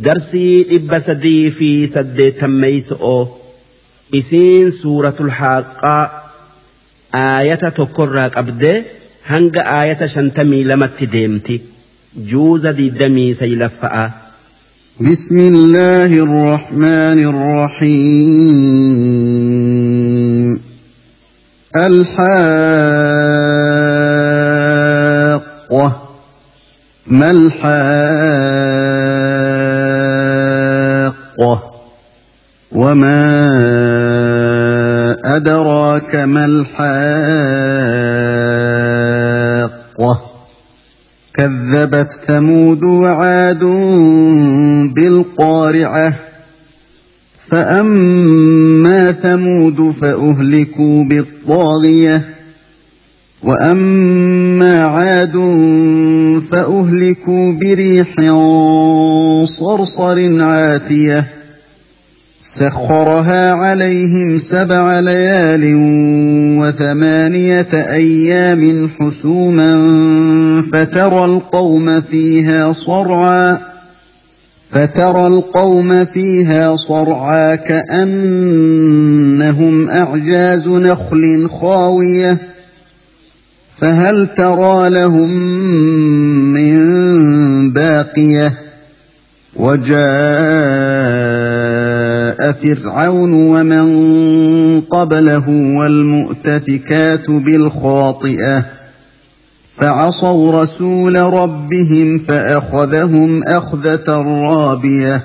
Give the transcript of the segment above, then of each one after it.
darsii dhibba sadii fi saddeetammeeyso'oo isiin suuratul haaqaa aayata tokkorraa qabdee hanga aayata shantamii lamatti deemti juuza diddamii saylaffa'a. بسم الله الرحمن الرحيم الحاقة ما الحاقة وما أدراك ما الحاقة كذبت ثمود وعاد بالقارعة فأما ثمود فأهلكوا بالطاغية وأما عاد فأهلكوا بريح صرصر عاتية سخرها عليهم سبع ليال وثمانية أيام حسوما فترى القوم فيها صرعا فترى القوم فيها صرعا كأنهم أعجاز نخل خاوية فهل ترى لهم من باقية؟ وجاء فرعون ومن قبله والمؤتفكات بالخاطئة. فعصوا رسول ربهم فأخذهم أخذة رابية.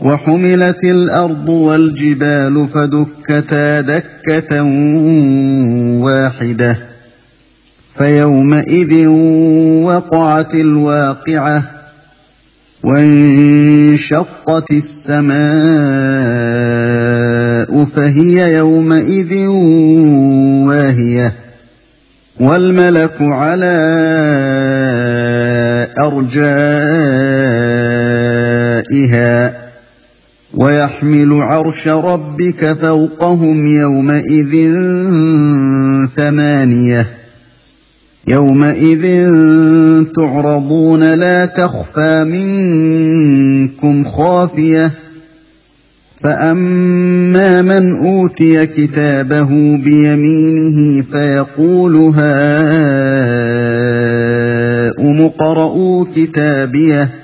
وحملت الأرض والجبال فدكتا دكة واحدة فيومئذ وقعت الواقعة وانشقت السماء فهي يومئذ واهية. والملك على أرجائها ويحمل عرش ربك فوقهم يومئذ ثمانية. يومئذ تعرضون لا تخفى منكم خافية. فأما من أوتي كتابه بيمينه فيقول هاؤم اقرءوا كتابيه.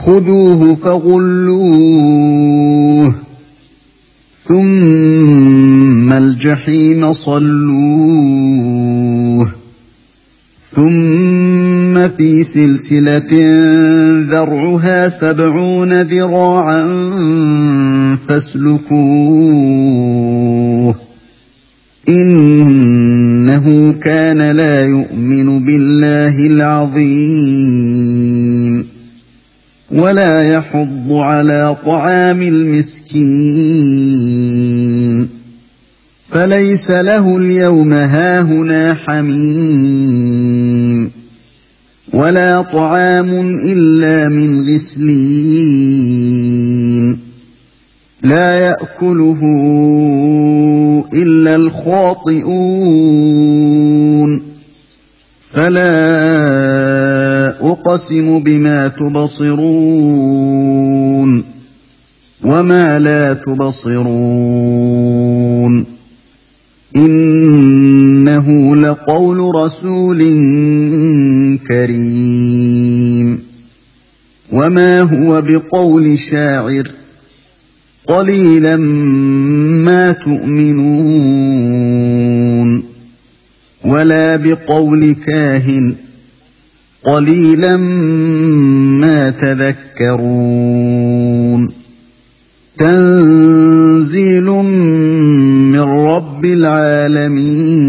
خذوه فغلوه ثم الجحيم صلوه ثم في سلسلة ذرعها سبعون ذراعا فاسلكوه إنه كان لا يؤمن بالله العظيم ولا يحض على طعام المسكين. فليس له اليوم هاهنا حميم. ولا طعام إلا من غسلين. لا يأكله إلا الخاطئون. فلا أقسم بما تبصرون وما لا تبصرون إنه لقول رسول كريم وما هو بقول شاعر قليلا ما تؤمنون ولا بقول كاهن. قليلا ما تذكرون. تنزيل من رب العالمين.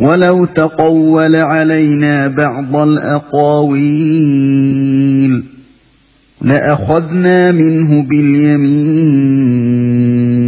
ولو تقول علينا بعض الأقاويل. لأخذنا منه باليمين.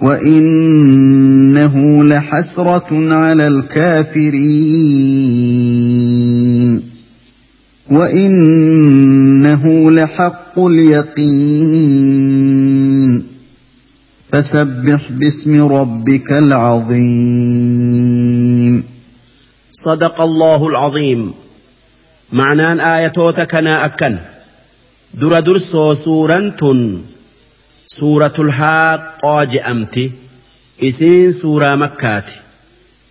وانه لحسره على الكافرين وانه لحق اليقين فسبح باسم ربك العظيم صدق الله العظيم. معنان آياتوتا كنا أكن. در درسو سورة الحاقة جأمتي إسين سورة مكات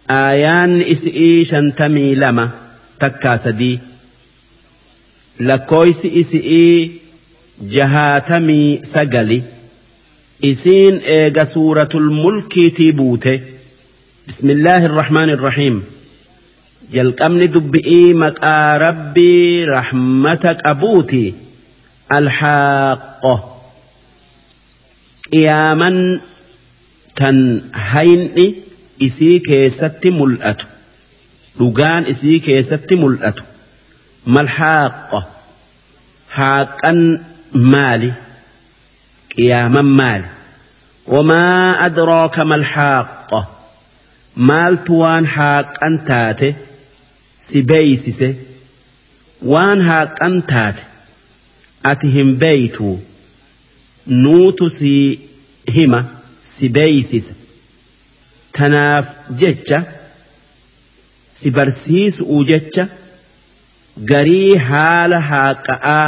آيان إسئي شنتمي لما تكا سدي لكويس إسئي جهاتمي سقلي إسين إيغا سورة الملك تيبوته بسم الله الرحمن الرحيم jalqabni dubbi'ii maqaa rabbii rahmata qabuuti. Alhaaqo qiyaaman tan hayni isii keessatti mul'atu dhugaan isii keessatti mul'atu malhaaqo haaqan maali qiyaaman maali wamaa adraaka malhaaqo maaltu waan haaqan taate si beeysise waan haaqan taate ati hin beeytu nuutu si hima si beeysisa tanaaf jecha si barsiisuu jecha garii haala haaqa'aa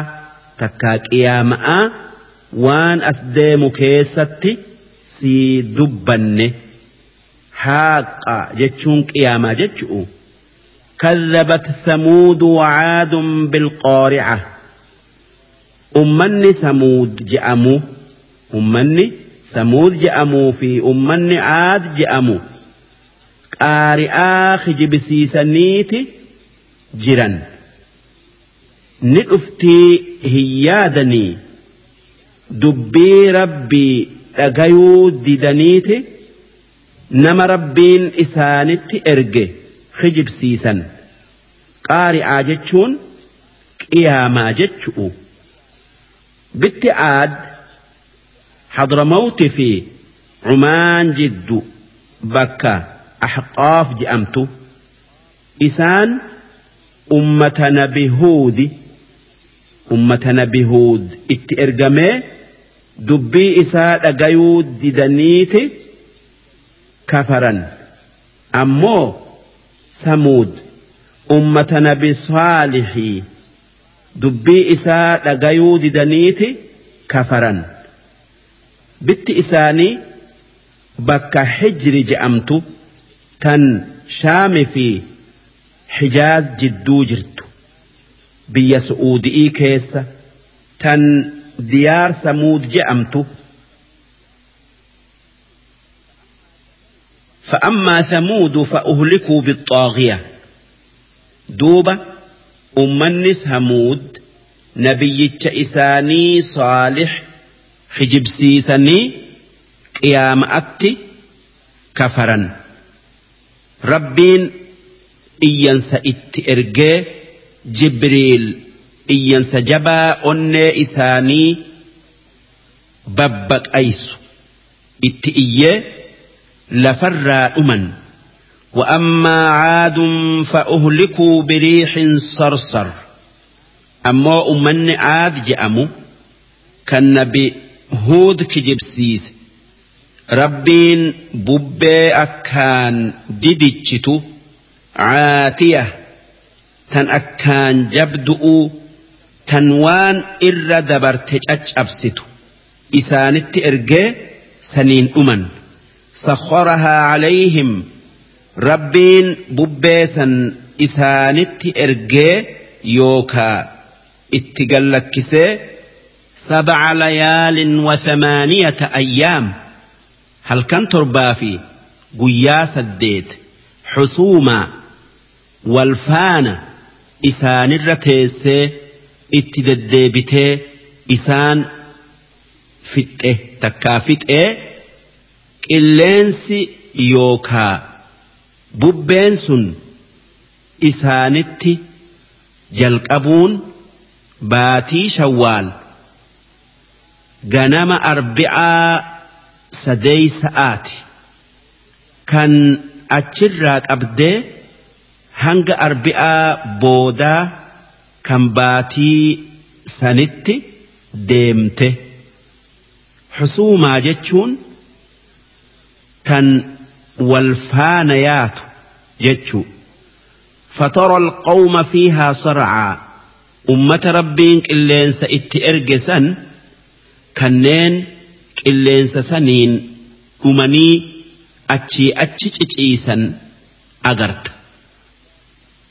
takkaa qiyaama'aa waan as deemu keessatti si dubbanne. Haaqa jechuun qiyaamaa jechu'u. كذبت ثمود وعاد بالقارعه ummanni samuud je'amu ummanni samuud je'amuu fi ummanni aad je'amu qaari'aa hijibsiisaniiti jiran ni dhuftii hin yaadanii dubbii rabbii dhagayuu didaniiti nama rabbiin isaanitti erge hijibsiisan qaari'aa jechuun qiyaamaa jechu'u. Fi cumaan jiddu bakka ahqaaf je'amtu isaan ummata nabi huudi ummata nabi huud itti ergamee dubbii isaa dhagayuu didaniiti kafaran ammoo samuud ummata nabi saalixii dubbii isaa dhagayuu didaniiti kafaran bitti isaanii bakka hijri je'amtu tan shaami fi hijaaz jidduu jirtu biyya su'uudi'ii keessa tan diyaar samuud je'amtu فأما ثمود فأهلكوا بالطاغية دوبة أمني ثمود nabiyyicha isaanii saalix kijibsiisanii qiyaama'atti kafaran rabbiin iyyansa itti ergee jibriil iyyansa jabaa onnee isaanii babbaqaysu itti iyyee lafarraa dhuman وأما عاد فأهلكوا بريح صرصر. أما أمن عاد جأموا كالنبي هود كجبسيس. ربين ببي أكان ديدتشتو عاتية. تن أكان جبدؤ تنوان إر دبرتج أبستو إسانت إرجي سنين أمن. سخرها عليهم rabbiin bubbeesan isaanitti ergee yookaa itti gallakkisee sab'a layaalin wa thamaaniyata ayyaam halkan torbaa fi guyyaa saddeet xusuumaa walfaana isaanirra teessee itti deddeebitee isaan fixxe takkaa fixee qilleensi yookaa bubbeen sun isaanitti jalqabuun baatii shawwaal ganama arbicaa sadeeysa'aati kan achirraa qabdee hanga arbicaa boodaa kan baatii sanitti deemte. Xusuumaa jechuun tan والفان يات جتشو. فترى القوم فيها صرعا. أمة ربين كلين سئت إرجسا كنين كلين سنين أمني أتشي أتشي أجرت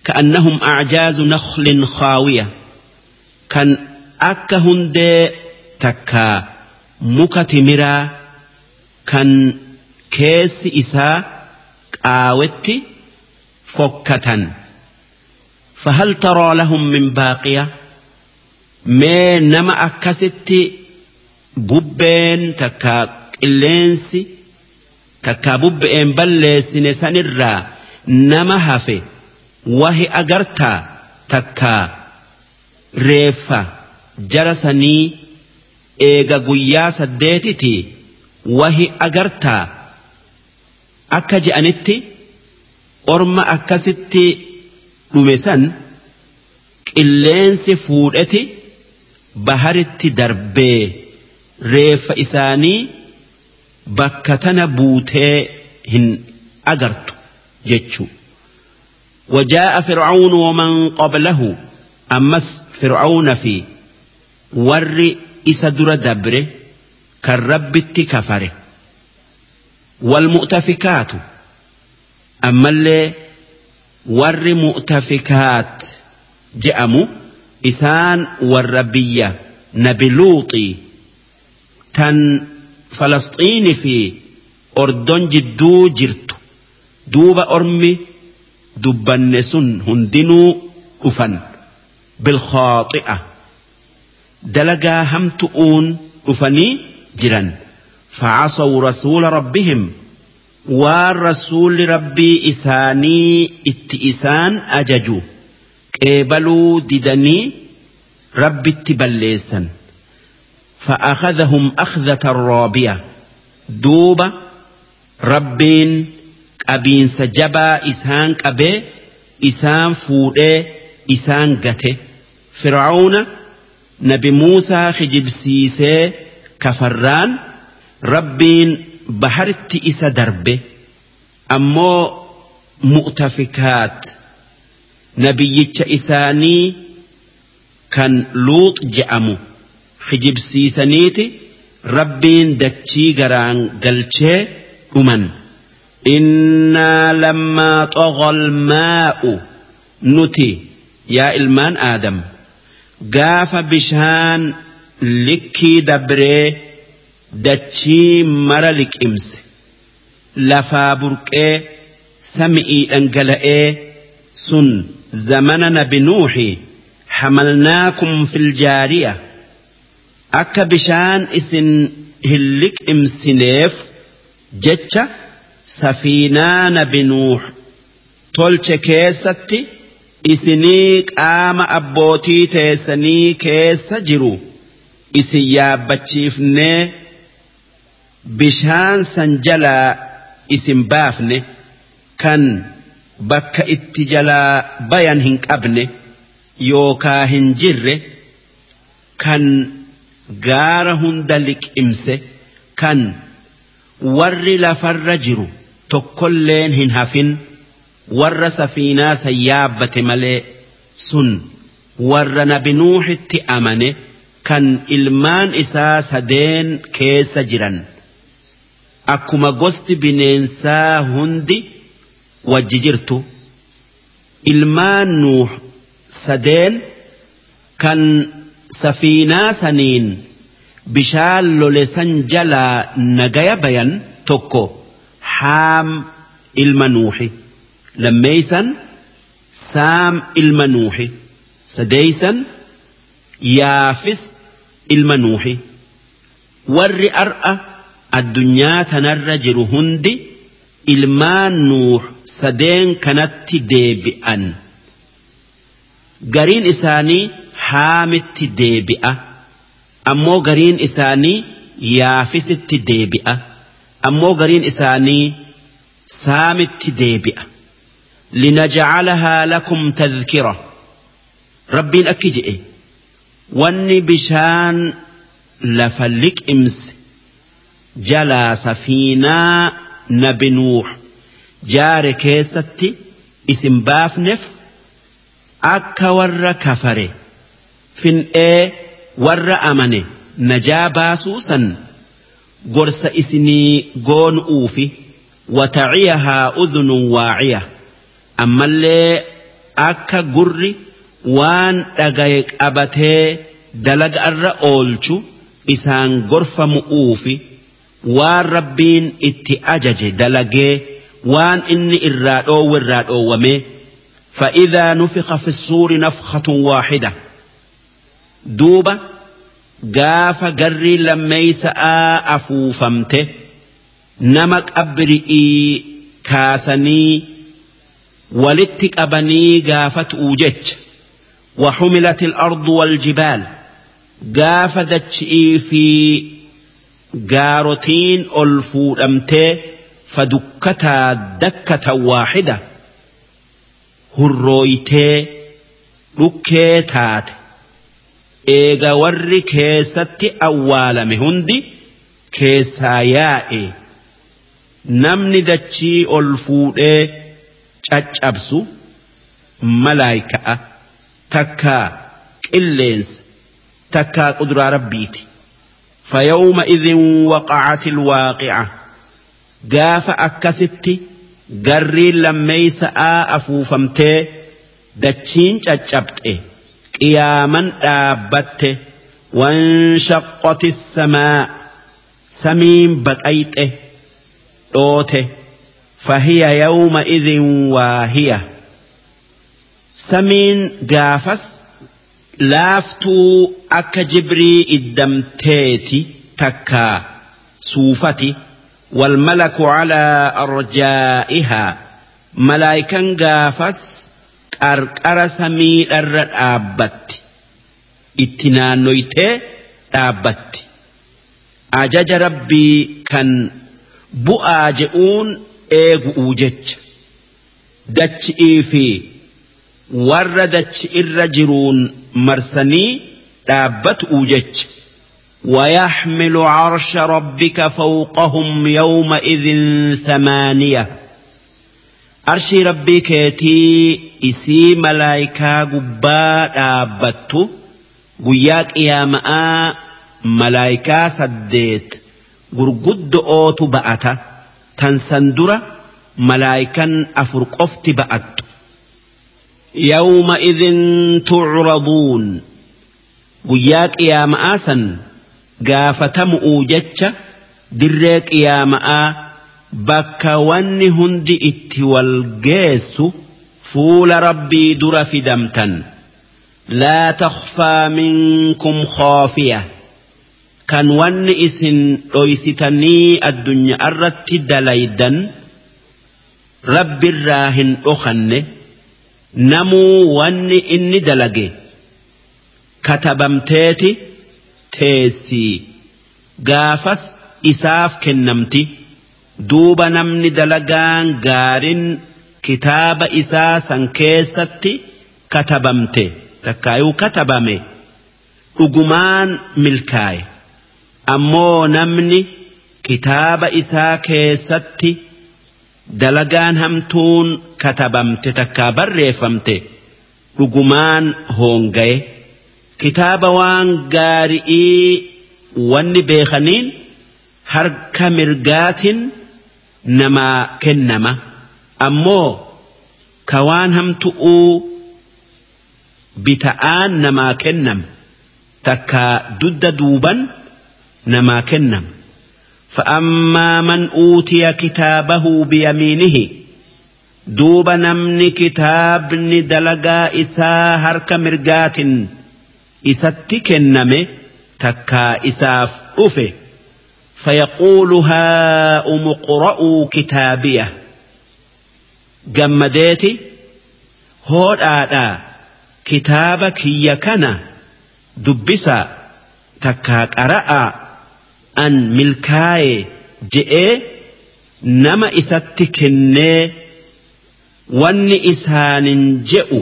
كأنهم أعجاز نخل خاوية. كان أكهن دي تكا مكتمرا كان keessi isaa qaawetti fokkatan. Fahal taraa lahum min baaqiya? Mee nama akkasitti bubbeen takkaa qilleensi takkaa bubbe'een balleessine sanirraa nama hafe wahi agartaa takkaa reeffa jara sanii eega guyyaa saddeetiti wahi agartaa akka je'anitti orma akkasitti dhume san qilleensi fuudheti baharitti darbee reeffa isaanii bakka tana buutee hin agartu jechuu. waman qablahu ومن قبله fi warri isa dura dabre kan rabbitti kafare والمؤتفكات. أما اللي ور مؤتفكات جأموا إسان والربية نبي لوطي تن فلسطين في أردن جدو جرت دوب أرمي دبنسن هندنو أفن بالخاطئة. دلقا هم تؤون أفني جرا فعصوا رسول ربهم. والرسول ربي إساني اتئسان أججوا قبلوا ددني ربي اتبليسا فأخذهم أخذة رابية. دوبة ربين أبين سجبا إسان قبي إسان فودي إسان قته. فرعون نبي موسى خجب سيسي كفران rabbiin baharitti isa darbe ammoo mu'tafikaat nabiyyicha isaanii kan luux je'amu kijibsiisaniiti rabbiin dachii garaan galchee dhuman innaa lammaa xoqol maa'u nuti yaa ilmaan aadam gaafa bishaan likkii dabree dachii mara liqimse lafaa burqee sami'ii dhangala'ee sun zamana nabi nuuxi hamalnaakum fil jaariya. Akka bishaan isin hin liqimsineef jecha safiinaa nabi nuux tolche keessatti isinii qaama abbootii teessanii keessa jiru. Isin yaabbachiifnee bishaan san jalaa isin baafne kan bakka itti jalaa bayan hin qabne yookaa hin jirre kan gaara hunda liqimse kan warri lafarra jiru tokkolleen hin hafin warra safiinaa san yaabbate malee sun warra nabi nuuxitti amane kan ilmaan isaa sadeen keessa jiran akkuma gosti bineensaa hundi wajji jirtu ilmaan nuux sadeen kan safiinaa saniin bishaan lole san jalaa nagaya bayan tokko haam ilma nuuxi lammeeysan saam ilma nuuxi sadeeysan yaafis ilma nuuxi warri ar'a addunyaa tanarra jiru hundi ilmaan nuux sadeen kanatti deebi'an. Gariin isaanii haamitti deebi'a. Ammoo gariin isaanii yaafisitti deebi'a. Ammoo gariin isaanii saamitti deebi'a. Linajcalahaa lakum tadhkira. Rabbiin akki je'e. Wanni bishaan lafa liqimse jalaa safiinaa nabi nuux. Jaare keessatti isin baafneef akka warra kafare. Fin'ee warra amane najaa baasuu san gorsa isinii goonu'uufi wataciyahaa udhunun waaciya. Ammallee akka gurri waan dhagaye qabatee dalaga irra oolchu isaan gorfamu'uufi waan rabbiin itti ajaje dalagee waan inni irraa dhoowwe irraa dhoowwame فإذا نفخ في الصور نفخة واحدة duuba gaafa garri lammeeysa'a afuufamte nama qabri'ii kaasanii walitti qabanii gaafatu'u jecha وحملت الأرض والجبال قاف دتشئي في gaarotiin ol fuudhamtee fadukkataa dakkata waaxida hurrooytee dhukkee taate eega warri keessatti awwaalame hundi keessaa yaa'e namni dachii ol fuudhee caccabsu malaayika'a takka qilleensa takka quduraa rabbiiti. فيومئذ وقعت الواقعة. قاف أكست قري لميس أفوفمتي دتشين caccabxe قياما دابته وانشقت السماء سمين بقيته دوته فهي يومئذ واهية سمين laaftuu akka jibrii iddamteeti takka suufati wal malaku calaa arjaa'ihaa malaayikan gaafas qarqara samii samiidharra dhaabbatti itti naannoytee dhaabbatti ajaja rabbii kan bu'aa je'uun eegu'uu jecha dachi'ii fi. warra dachi irra jiruun marsanii dhaabbatu ويحمل عرش ربك فوقهم يومئذ ثمانية. عرش ربك يتي إسي ملايكا قبا دابت. قياك يا ماء ملايكا سديت. قرقد أوت بأتا تنسندر ملايكا أفرقفت بأتو يومئذ تعرضون. وياك يا مآسا قافتم أوجتش دريك يا مآ bakka wanni hundi itti wal geessu fuula rabbii dura fidamtan laa takhfaa minkum khoofiya kan wanni isin dhoysitanii addunyaa irratti dalaydan rabbi irraa hin dhokanne namuu wanni inni dalage katabamteeti teessii gaafas isaaf kennamti. Duuba namni dalagaan gaarin kitaaba isaa san keessatti katabamte. Takkaayuu katabame dhugumaan milkaaye. Ammoo namni kitaaba isaa keessatti. Dalagaan hamtuun katabamte takkaa barreeffamte dhugumaan hoongaye kitaaba waan gaari'ii wanni beekaniin harka mirgaatiin namaa kennama. Ammoo ka waan hamtu'uu bita'aan namaa kennama takka dudda duuban namaa kennama فأما من أوتي كتابه بيمينه دوب نمني كتابني دلقا إسا هرك مرقات إساتي كنمي تكا إساف أفه فيقول هاؤم اقرءوا كتابيه gammadeeti hoodhaadhaa kitaaba kiyya kana dubbisaa takkaa qara'aa an milkaaye je'ee nama isatti kennee wanni isaanin je'u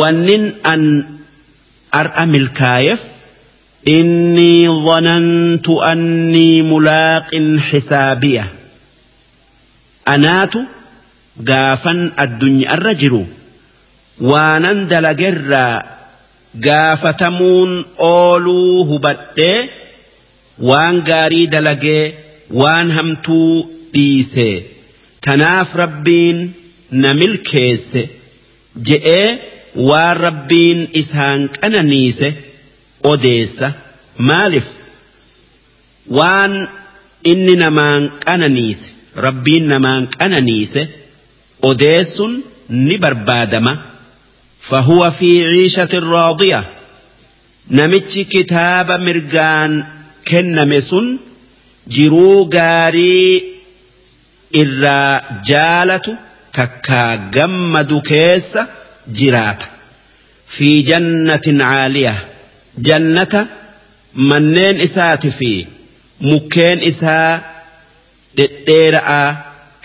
wannin an ar'a milkaayeef inni dhanantu anni mulaaqin xisaabiya anaatu gaafan addunyaarra jiru waanan dalagerraa gaafatamuun ooluu hubadhee وان قاري دلقي وان همتو ديسي تناف ربين نمل كيس جئ وان ربين إسهان كننيسه odeessa maaliif waan inni namaan qananiise rabbiin namaan qananiise odeessun ni barbaadama fahuwa fi ciishatin raadiya namichi kitaaba mirgaan kenname sun jiruu gaarii irraa jaalatu takkaa gammadu keessa jiraata fi jannatin caaliyah jannata manneen isaati fi mukkeen isaa dhedheera'a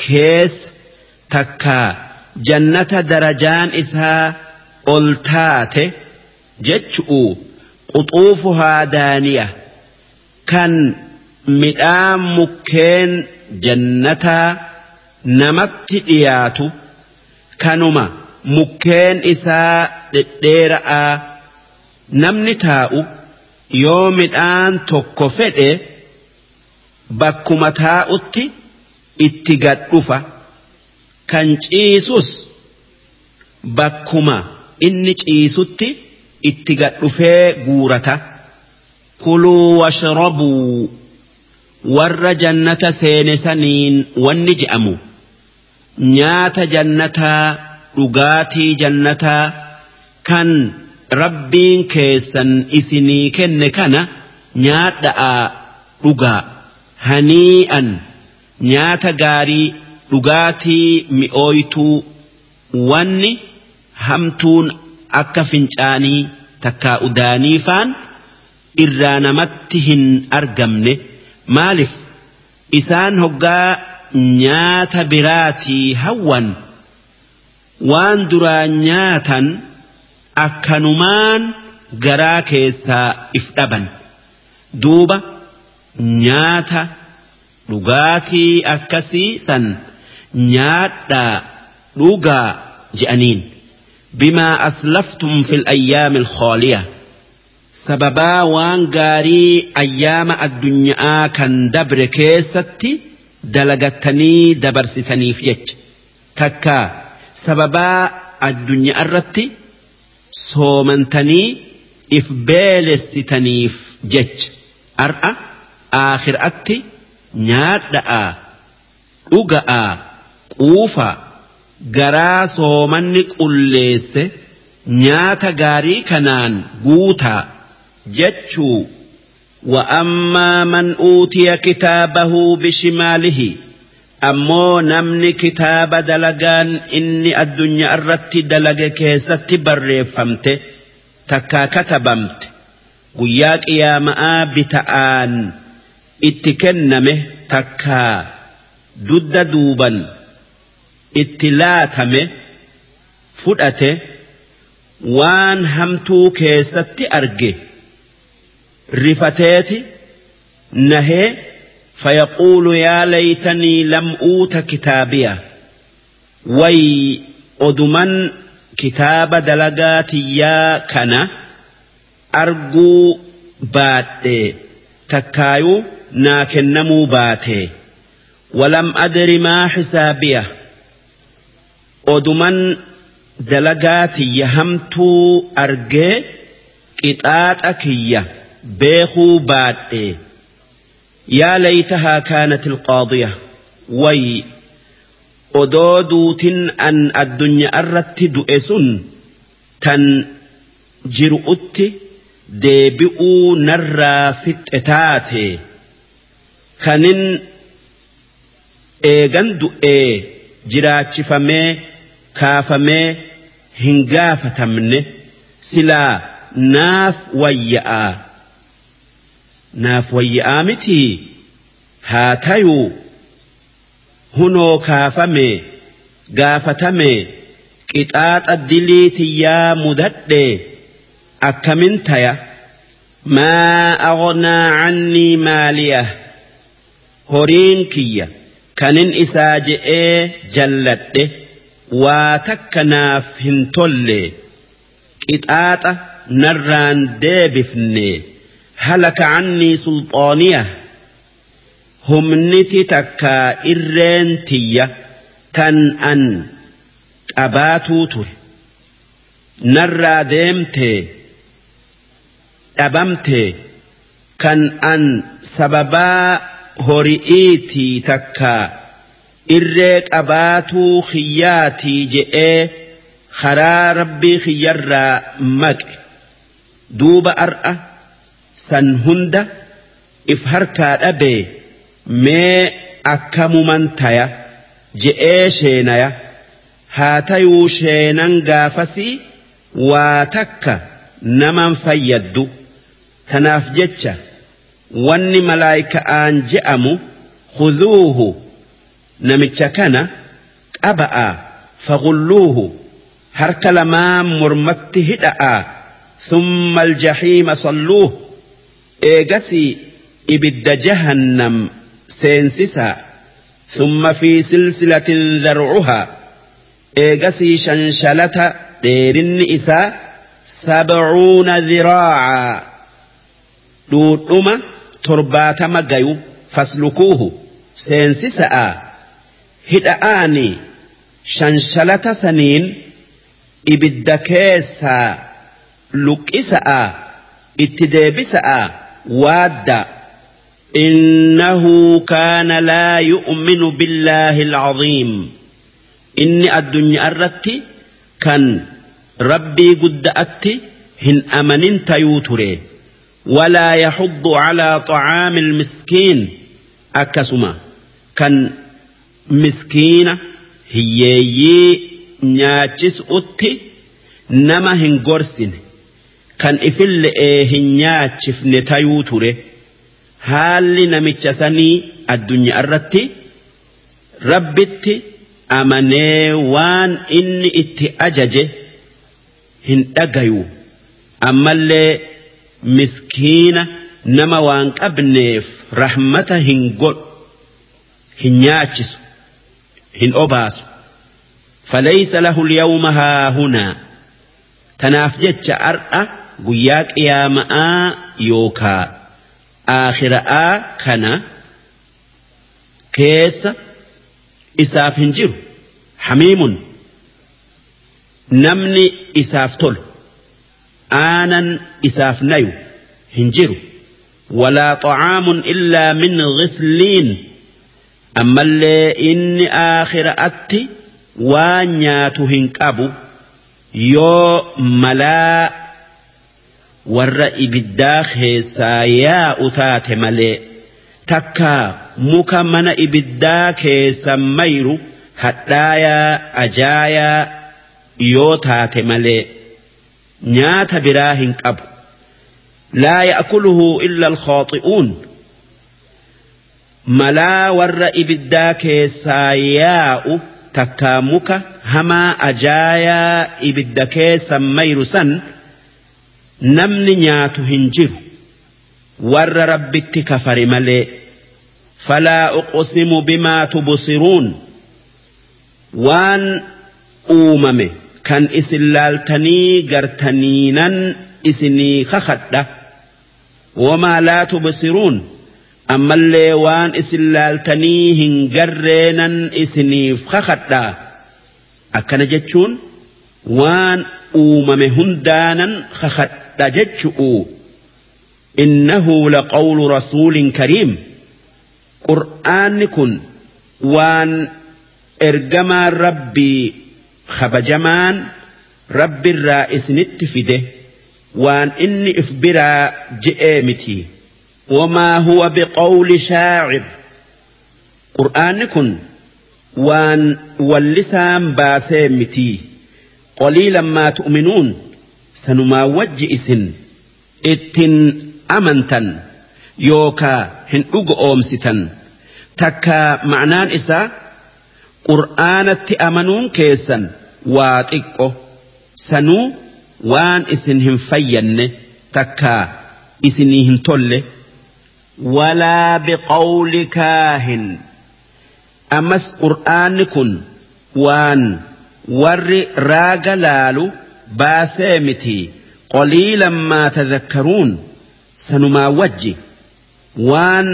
keessa takkaa jannata darajaan isaa ol taate jechu'u quxuufuhaa daaniya kan midhaan mukkeen jannataa namatti dhiyaatu kanuma mukkeen isaa dhedheera'a namni taa'u yoo midhaan tokko fedhe bakkuma taa'utti itti gadhufa kan ciisus bakkuma inni ciisutti itti gadhufee guurata kuluu washrabuu warra jannata seene saniin wanni je'amu. Nyaata jannataa dhugaatii jannataa kan rabbiin keessan isinii kenne kana nyaadha'a dhugaa hanii'an nyaata gaarii dhugaatii mi'ooytuu wanni hamtuun akka fincaanii takkaa udaaniifaan irraa namatti hin argamne maaliif isaan hoggaa nyaata biraatii hawwan waan duraa nyaatan akkanumaan garaa keessaa if dhaban duuba nyaata dhugaatii akkasii san nyaadhaa dhugaa je'aniin bimaa aslaftum fil ayyaami alkhaaliya sababaa waan gaarii ayyaama addunyaa kan dabre keessatti dalagattanii dabarsitaniif jecha. Takka sababaa addunyaa irratti soomantanii if beelessitaniif jecha. Ar'a aakhiraatti nyaadha'a dhuga'a quufa garaa soomanni qulleesse nyaata gaarii kanaan guutaa jechuu وأما من أوتي كتابه بشماله ammoo namni kitaaba dalagaan inni addunyaa irratti dalage keessatti barreeffamte takkaa katabamte guyyaa qiyaama'aa bita'aan itti kenname takkaa dudda duuban itti laatame fudhate waan hamtuu keessatti arge. Rifateeti nahee fayaquulu yaa laytanii lam uuta kitaabiya. Way oduman kitaaba dalagaa tiyyaa kana arguu baadhe takkaayuu naa kennamuu baate. Walam adri maa xisaabiya oduman dalagaa tiyya hamtuu argee qixaaxa kiyya beekuu baadhe. Yaa laytahaa kaanat ilqaadiya way odoo duutin an addunyaa irratti du'e sun tan jiru'utti deebi'uu narraa fixe taate. Kanin eegan du'ee jiraachifamee kaafamee hin gaafatamne. Silaa naaf wayya'aa naaf wayya'aa mitii haa tayuu. Hunoo kaafame gaafatame qixaaxa dilii tiyyaa mudadhe. Akkamin taya. Maa aghnaa cannii maaliya? Horiin kiyya. Kanin isaa je'ee jalladhe. Waa takka naaf hin tolle. Qixaaxa narraan deebifne halaka cannii sulxaaniya humniti takka irreen tiyya tan an qabaatuu ture narraa deemte dhabamte kan an sababaa hori'iitii takkaa irree qabaatuu khiyyaatii je'ee karaa rabbii khiyyarraa maqe duuba ar'a san hunda if harkaa dhabee mee akkamuman taya je'ee sheenaya haa tayuu sheenan gaafasii waa takka naman fayyaddu tanaaf jecha wanni malaayika'aan je'amu khudhuuhu namicha kana qaba'a fagulluuhu harka lamaan mormatti hidha'a thumma aljahiima salluuh eegasii ibidda jahannam seensisaa ثم في سلسلة ذرعها إيقسي شنشلة دير النئساء سبعون ذراعا دوتما تربات مقيو فاسلكوه سينسساء هدآني شنشلة سنين إبدكيسا لكئساء اتدابساء waadda إنه كان لا يؤمن بالله العظيم. إني الدنيا الرتي كان ربي قد أتي هن أمن تيوتري ولا يحض على طعام المسكين. أكسما. كان مسكين هيي نياتشس أتي نما هن kan ifillee eh, hin nyaachifne tayuu ture. Haalli namicha sanii addunyaa irratti rabbitti amanee waan inni itti ajaje hin dhagayu ammallee miskiina nama waan qabneef rahmata hin godhu. Hin nyaachisu hin obaasu. Falaysa lahu lyawma haa hunaa. Tanaaf jecha ar'a guyyaa qiyaama'aa yookaa aakhira'aa kana keessa isaaf hin jiru. Hamiimun namni isaaf tolu aanan isaaf nayu hin jiru. Walaa طعaamun illaa min ghisliin. Ammallee inni aakhira'atti waa nyaatu hin qabu. Yoo malaa warra ibiddaa keessaa yaa'u taate malee takkaa muka mana ibiddaa keessa mayru hadhaayaa ajaayaa yoo taate malee nyaata biraa hin qabu laa ya'kuluhu illa alkhaaxi'uun malaa warra ibiddaa keessaa yaa'u takkaa muka hamaa ajaayaa ibidda keessa mayru san namni nyaatu hin jiru. Warra rabbitti kafare malee falaa uqsimu bimaa tubsiruun. Waan uumame kan isin laaltanii gartaniinan isinii kakadha wamaa laa tubsiruun ammallee waan isin laaltanii hin garreenan isiniif kakadha akkana jechuun waan uumame hundaanan kakadha jechu'u innahu laqawlu rasuulin kariim qur'aanni kun waan ergamaan rabbii kabajamaan rabbirraa isinitti fide waan inni if biraa je'ee miti wamaa huwa biqawli shaacir qur'aanni kun waan wallisaan baasee mitii qaliilan maa tu'minuun sanumaa wajji isin ittin amantan yookaa hin dhugo oomsitan. Takkaa ma'naan isaa qur'aanatti amanuun keessan waa xiqqo. Sanuu waan isin hin fayyanne takkaa isinii hin tolle. Walaa biqawli kaahin. Ammas qur'aanni kun waan warri raaga laalu baasee miti qaliilan maa tadhakkaruun sanumaa wajji waan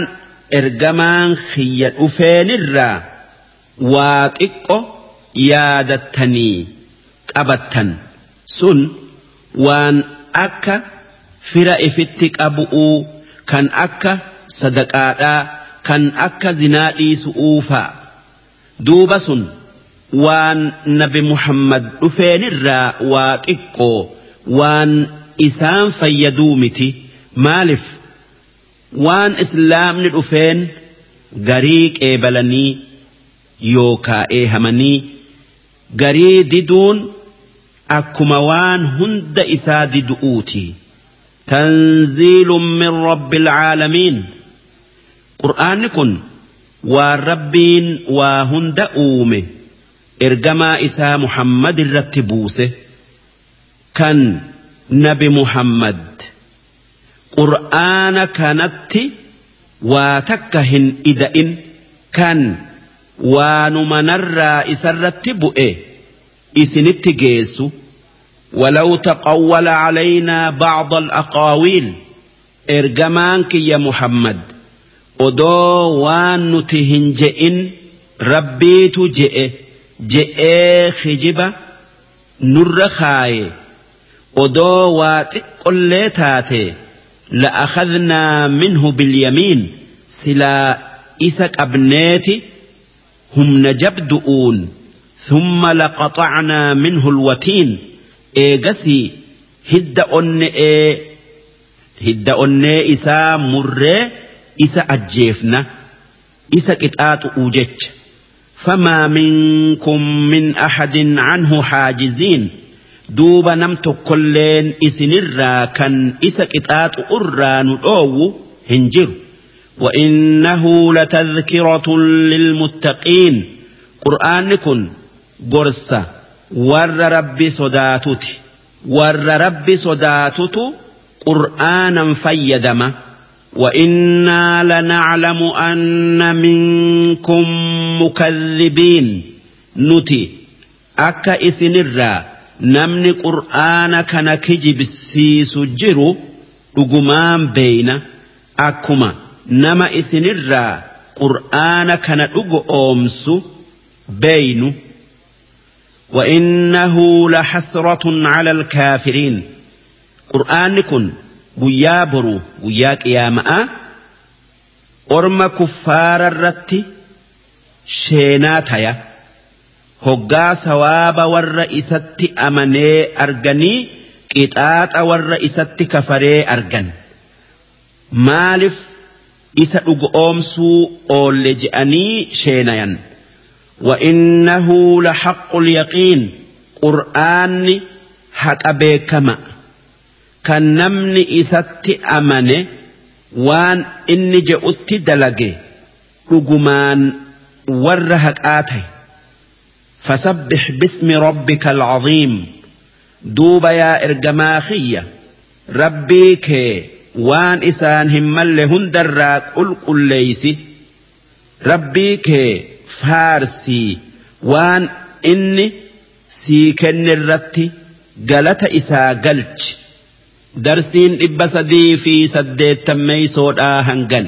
ergamaan kiyya dhufeenirraa waa xiqqo yaadattanii qabattan sun waan akka fira ifitti qabu'uu kan akka sadaqaadhaa kan akka zinaa dhiisu'uu fa'a duuba sun waan nabi muhammad dhufeenirraa waa xiqqoo waan isaan fayyaduu miti maaliif waan islaamni dhufeen garii qeebalanii yookaa eehamanii garii diduun akkuma waan hunda isaa didu'uuti tanziilun min rabbi alcaalamiin qur'aanni kun waan rabbiin waa hunda uume ergamaa isaa muhammad irratti buuse kan nabi muhammad qur'aana kanatti waa takka hin ida'in kan waanuma narraa isarratti bu'e isinitti geessu ولو تقول علينا بعض الأقاويل إرجمانك يا محمد odoo waan nuti hin je'in rabbiitu je'e je'ee kijiba nurra kaaye odoo waa xiqqollee taate la'akhadnaa minhu bilyamiin silaa isa qabneeti humna jabdu'uun thumma laqaxacnaa minhu lwatiin eegasii hidda onne'ee hidda onnee isaa murree isa ajjeefna isa qixaaxu'uu jecha فما منكم من أحد عنه حاجزين. دوب نمت كلين إسنرا كان إسكتات أران أو هنجر. وإنه لتذكرة للمتقين. قرآن قرآنكم قرصة. ور ربي صداتوتي. ور ربي صداتوتو قرآنا فيدما. وإنا لنعلم أن منكم مكذبين. نتي أكا إسنرا نمني قرآن كان كجب السيسجر رقمان بين. أكما. نما إسنرا قرآن كان أمس بين وإنه لحسرة على الكافرين. قرآن كن guyyaa boruu guyyaa qiyaamaa orma kuffaara irratti sheenaa taya. Hoggaa sawaaba warra isatti amanee arganii qixaaxa warra isatti kafaree argan. Maaliif isa dhugu oomsuu oolle je'anii sheenayan? وإنه لحق اليقين قرآن حق بكما بيكما كان نمني إسات أمنه وان إني جئت دلقي رجمان ورهك آتي فسبح باسم ربك العظيم دوب يا إرجماخية ربيك وان إسان همال هندراك قل قل ليسي ربيك فارسي وان إني سيكن الرتي قلت إسا قلت إبا سدي في سديت تمي سودا هنجن